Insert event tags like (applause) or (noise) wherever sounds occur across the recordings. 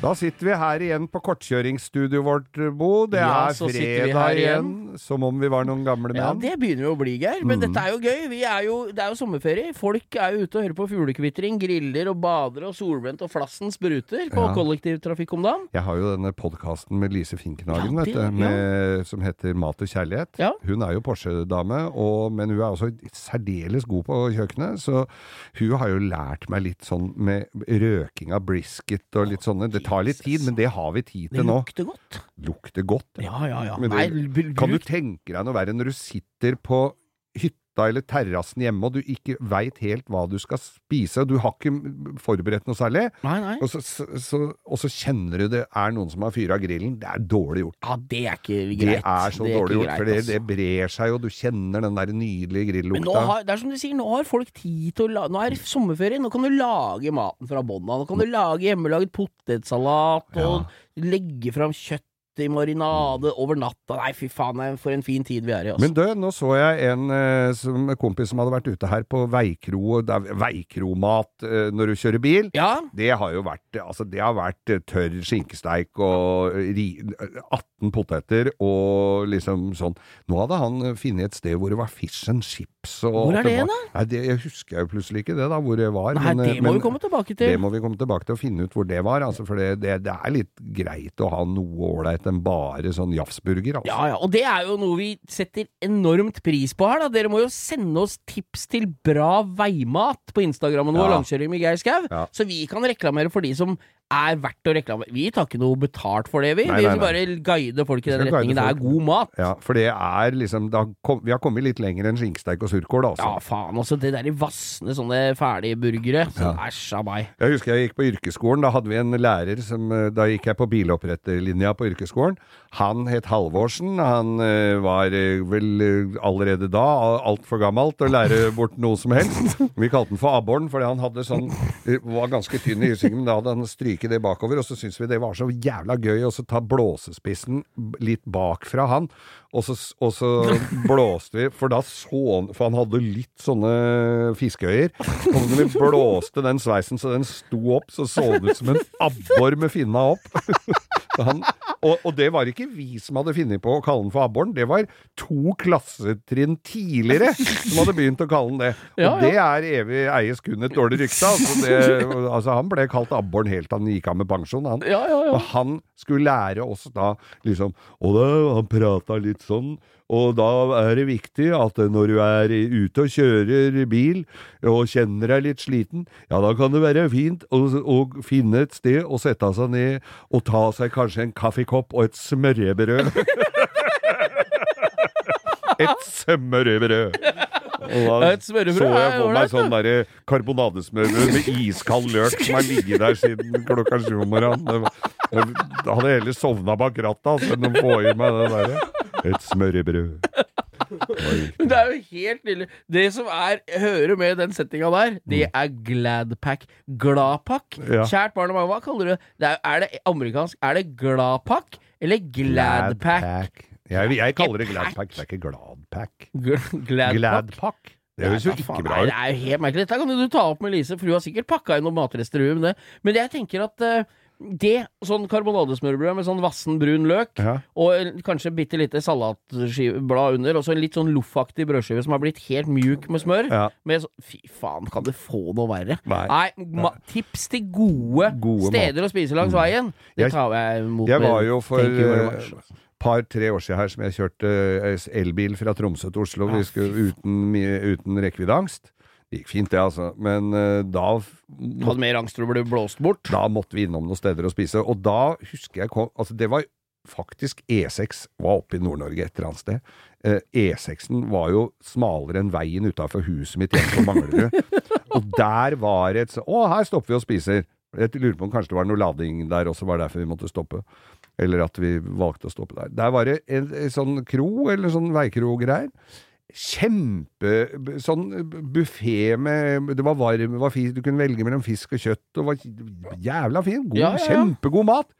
Da sitter vi her igjen på kortkjøringsstudioet vårt, Bo. Det Ja, er fredag igjen. Som om vi var noen gamle menn. Ja, det begynner jo å bli, Geir. Men Mm. dette er jo gøy. Vi er jo, det er jo sommerferie. Folk er jo ute og hører på fuglekvitring, griller og bader, og solbrent og flassen spruter på Ja. kollektivtrafikk om dagen. Jeg har jo denne podkasten med Lise Finkenhagen, Ja, vet du, ja. med, som heter Mat og kjærlighet. Hun er jo Porsche-dame, men hun er også særdeles god på kjøkkenet. Så hun har jo lært meg litt sånn med røking av brisket og litt sånne. Det tar litt tid, men det har vi tid Det til nå. lukter godt. Lukter godt. Ja, ja, ja. Men Nei, det- br- Kan du tenke deg noe verre når du sitter på hytta eller terrassen hjemme, og du ikke veit helt hva du skal spise, og du har ikke forberedt noe særlig, Nei, nei. og så, så, og så kjenner du det er noen som har fyra grillen. Det er dårlig gjort. Ja, det er ikke greit. Det er så Det er dårlig gjort, for det, altså. det brer seg, og du kjenner den der nydelige grillukta. har, det er som du sier, nå har folk tid til å lage Nå er det sommerferie, nå kan du lage maten fra bånn av. Nå kan du lage hjemmelaget potetsalat og legge fram kjøtt i marinade over natta. Nei, fy faen, for en fin tid vi er i, Også. Men du, nå så jeg en eh, som, kompis som hadde vært ute her på veikro, veikromat eh, når du kjører bil. ja, Det har jo vært, altså det har vært eh, tørr skinkesteik og ri, 18 poteter og liksom sånn. Nå hadde han funnet et sted hvor det var fish and chips. Og Hvor er det da? Nei, det jeg husker jeg jo plutselig ikke det da, hvor det var. nei, men, det må men vi komme tilbake til. Det må vi komme tilbake til og finne ut hvor det var, altså, for det, det, det er litt greit å ha noe ålreit enn bare sånn jafsburger, altså. Ja, ja, og det er jo noe vi setter enormt pris på her, da. Dere må jo sende oss tips til bra veimat på Instagrammen vår, Ja. Langkjøring med Geir Skau, Ja. så vi kan reklamere for de som er verdt å reklamere. Vi tar ikke noe betalt for det, vi. Nei, vi nei, vil bare guide folk i den retningen. Det er god mat. Ja, for det er liksom det har kom, Vi har kommet litt lenger enn skinkesteik og surkål, altså. Ja, faen, altså. Det der i vassende sånne ferdigburgere. Så æsj av meg. Jeg husker jeg gikk på yrkesskolen. Da hadde vi en lærer som eh, Da gikk jeg på biloppretterlinja på yrkesskolen. Han het Halvorsen. Han eh, var eh, vel allerede da altfor gammel til å lære bort noe som helst. (laughs) Vi kalte han for abboren, fordi han hadde sånn var ganske tynn i hyrsingen, men da hadde han stryket det bakover, og så syntes vi det var så jævla gøy å ta blåsespissen litt bak fra han. Og så, og så (laughs) blåste vi, for da så han For han hadde litt sånne fiskeøyer. Og når vi blåste den sveisen så den sto opp, så så det ut som en abbor med finna opp. (laughs) Så Han, og, og det var ikke vi som hadde funnet på å kalle den for abboren, det var to klassetrinn tidligere som hadde begynt å kalle den det. Og Ja, ja. det er evig eies kun et dårlig rykte. Altså, det, altså Han ble kalt abboren helt til han gikk av med pensjon. Han. Ja, ja, ja. Og han skulle lære oss da liksom Og da, han prata litt sånn. Og da er det viktig at når du er ute og kjører bil og kjenner deg litt sliten, ja da kan det være fint å, å finne et sted å sette seg ned og ta seg kanskje en kaffekopp og et smørrebrød. (laughs) et smørrebrød! Og da så jeg for meg sånn derre karbonadesmørbrød med iskald løk som har ligget der siden klokka sju om morgenen. Da hadde jeg heller sovna bak rattet altså, enn å få i meg det derre. Et smørrebrød. Men Det er jo helt nydelig. Det som er, hører med den settinga der, det er Gladpack. Gladpack. Mm. Ja. Kjært barn og mange, hva kaller du det? det er, er det amerikansk? Er det Gladpack eller Gladpack? Gladpack. Jeg, jeg kaller det Gladpack, det er ikke Gladpack. Gladpack. Gladpack. Det høres jo ikke bra ut. Det er jo helt merkelig. Dette kan du ta opp med Lise, for hun har sikkert pakka inn noen matrester. hun. Men jeg tenker at eh, det, sånn karbonadesmørbrød med sånn vassen brun løk, Ja. og kanskje bitte lite salatblad under, og så en litt sånn loffaktig brødskive som har blitt helt mjuk med smør. Ja. Med så, fy faen, kan det få noe verre? Nei. ma tips til gode, Gode steder å spise langs veien. Det Jeg- tar jeg imot Jeg var jo for et par-tre år siden her som jeg kjørte eh, elbil fra Tromsø til Oslo. Vi skulle uten, uten rekkeviddeangst. Det gikk fint, det, altså. Men uh, da Hadde mer angst for å bli blåst bort. Da måtte vi innom noen steder å spise. Og da husker jeg kom Altså, det var faktisk E6 var oppe i Nord-Norge et eller annet sted. Uh, E6-en var jo smalere enn veien utafor huset mitt hjemme på Manglerud. (laughs) og der var et så- Å, her stopper vi og spiser. Jeg lurer på om kanskje det var noe lading der også, var derfor vi måtte stoppe. Eller at vi valgte å stoppe der. Der var det en, en sånn kro, eller sånn veikro-greier. Kjempe Sånn buffé med Det var varm, var fisk, du kunne velge mellom fisk og kjøtt, og var jævla fin. God, Ja, ja, ja. Kjempegod mat.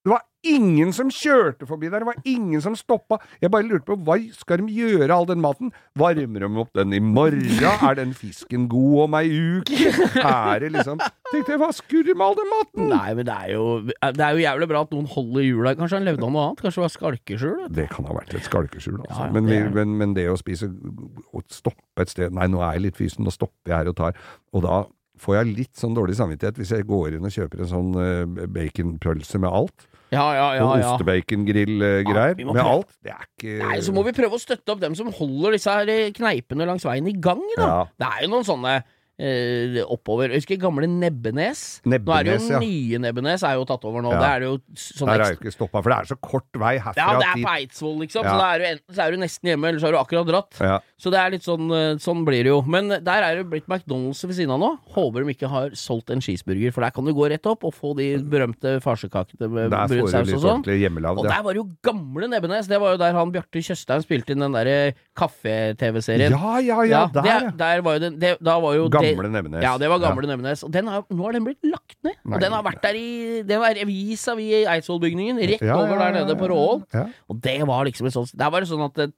Det var ingen som kjørte forbi der, det var ingen som stoppa. Jeg bare lurte på hva skal de gjøre all den maten? Varmer de opp den i morgen? Er den fisken god om ei uke? Er det liksom Tenkte jeg, hva skulle de med all den maten? Nei, men det er jo Det er jo jævlig bra at noen holder hjula Kanskje han levde av noe annet? Kanskje det var skalkeskjul? Det kan ha vært et skalkeskjul, altså. Ja, ja, men, det er men, men det å spise Å stoppe et sted Nei, nå er jeg litt fysen, nå stopper jeg her og tar. Og da får jeg litt sånn dårlig samvittighet hvis jeg går inn og kjøper en sånn uh, baconpølse med alt. Ja, ja, ja. og ja. ostebacongrill-greier. Ja, med alt. Det er ikke Nei, så må vi prøve å støtte opp dem som holder disse her kneipene langs veien i gang, da. Ja. Det er jo noen sånne eh, oppover Jeg husker gamle Nebbenes. Nebbenes Nå er det jo ja. nye Nebbenes er jo tatt over nå. Ja. Det er jo sånn Der er jo ikke stoppa, for det er så kort vei herfra Ja, det er på Eidsvoll, liksom. Ja. Så er du enten så er du nesten hjemme, eller så har du akkurat dratt. Ja. Så det er litt sånn eh, Sånn blir det jo. Men der er det blitt McDonald's ved siden av nå. Håper de ikke har solgt en cheeseburger, for der kan du gå rett opp og få de berømte farsekakene med brun saus og sånn. Og der var det jo gamle Nebbenes. Det var jo der han Bjarte Tjøstheim spilte inn den derre kaffe-TV-serien. Ja, ja, ja, der, ja. der var jo den det, Da var jo Gamle det, Nebbenes. Ja, det var gamle Nebbenes. Og den har, nå har den blitt lagt ned. Nei. Og den har vært der i Det var revisa vi i Eidsvollbygningen, rett Ja, over der nede på Råhol. Ja. Og det var liksom et sånt Der var det sånn at eh,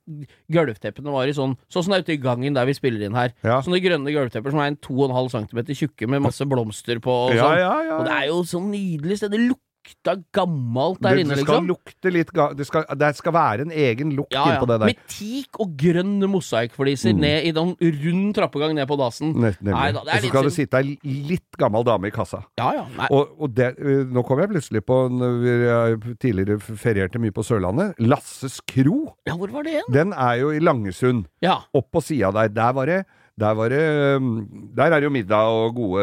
gulvteppene var i sånn Sånn som det er ute i gangen der vi spiller inn her. Ja. Sånne grønne gulvtepper som er en 2,5 cm tjukke med masse blomster på og Ja, sånn. ja, ja, Og det er jo så nydelig sted. Det lukta gammelt der det, inne, det skal liksom. lukte litt ga det skal, det skal være en egen lukt Ja, ja. innpå det der. Med teak og grønn mosaikkfliser ned i den rund trappegang ned på. Nemlig. Nei da, det og så skal det sitte ei litt gammel dame i kassa. Ja, ja. Nei. Og, og det, nå kom jeg plutselig på øh, tidligere ferierte mye på Sørlandet. Lasses kro. Ja, hvor var det igjen? Den er jo i Langesund. Ja. Opp på sida der. Der var det der var det Der er det jo middag og gode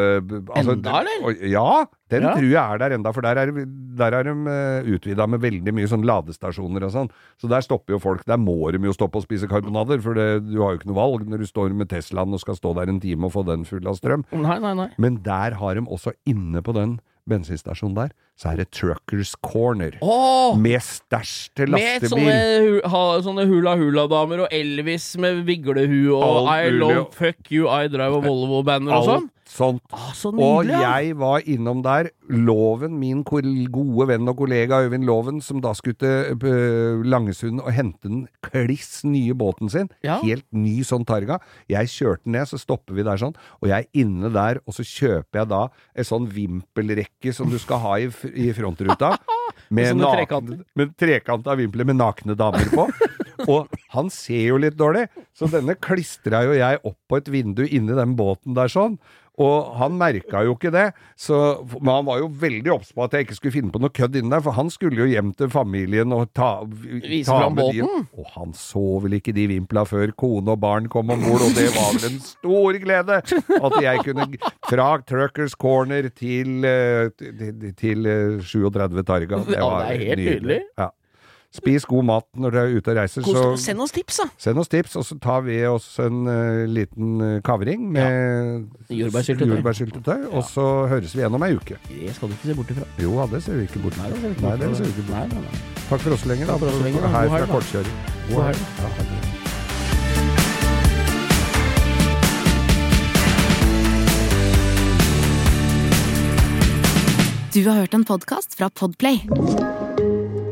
altså, Enda, eller? Ja, den Ja. tror jeg er der enda, for der er, der er de uh, utvida med veldig mye sånn ladestasjoner og sånn. Så der stopper jo folk. Der må de jo stoppe og spise karbonader, for det, du har jo ikke noe valg når du står med Teslaen og skal stå der en time og få den full av strøm. Nei, nei, nei. Men der har de også inne på den bensinstasjonen der, så er det Truckers Corner. Åh! Med stæsj til Med lastebil. sånne, ha, sånne hula-hula-damer og Elvis med viglehue og All I mulig. love fuck you, I drive a Volvo-banner og sånn. Sånt. Ah, så nydelig! og jeg var innom der. Loven, min gode venn og kollega Øyvind Loven, som da skulle til øh, Langesund og hente den kliss nye båten sin. Ja. Helt ny sånn Targa. Jeg kjørte den ned, så stopper vi der sånn, og jeg er inne der, og så kjøper jeg da en sånn vimpelrekke som du skal ha i, i frontruta. (laughs) Med, Sånne nakne- trekanter. med trekanta vimpler med nakne damer på. (laughs) Og han ser jo litt dårlig, så denne klistra jo jeg opp på et vindu inni den båten der sånn. Og han merka jo ikke det, så, men han var jo veldig obs på at jeg ikke skulle finne på noe kødd inni der, for han skulle jo hjem til familien og ta, Vise ta fram med de- Og han så vel ikke de vimpla før kone og barn kom om bord, og det var vel en stor glede at jeg kunne fra Truckers Corner til, eh, til, til eh, 37 Targa. Det Ja, det er helt nydelig. Ja. Spis god mat når du er ute og reiser, så Send oss tips, da! send oss tips, og så tar vi oss en uh, liten eh, kavring med Jordbærsyltetøy. jordbærsyltetøy, og så høres vi igjen om ei uke. Det skal du ikke se bort ifra. Jo, da, det ser vi ikke bort Nei, fra. det ser vi ikke Nei, det ser vi ikke bort nei. Takk for oss så lenge, da. Takk for oss så lenge, da. Her fra kortkjøring. God helg. Ja. Du har hørt en podkast fra Podplay.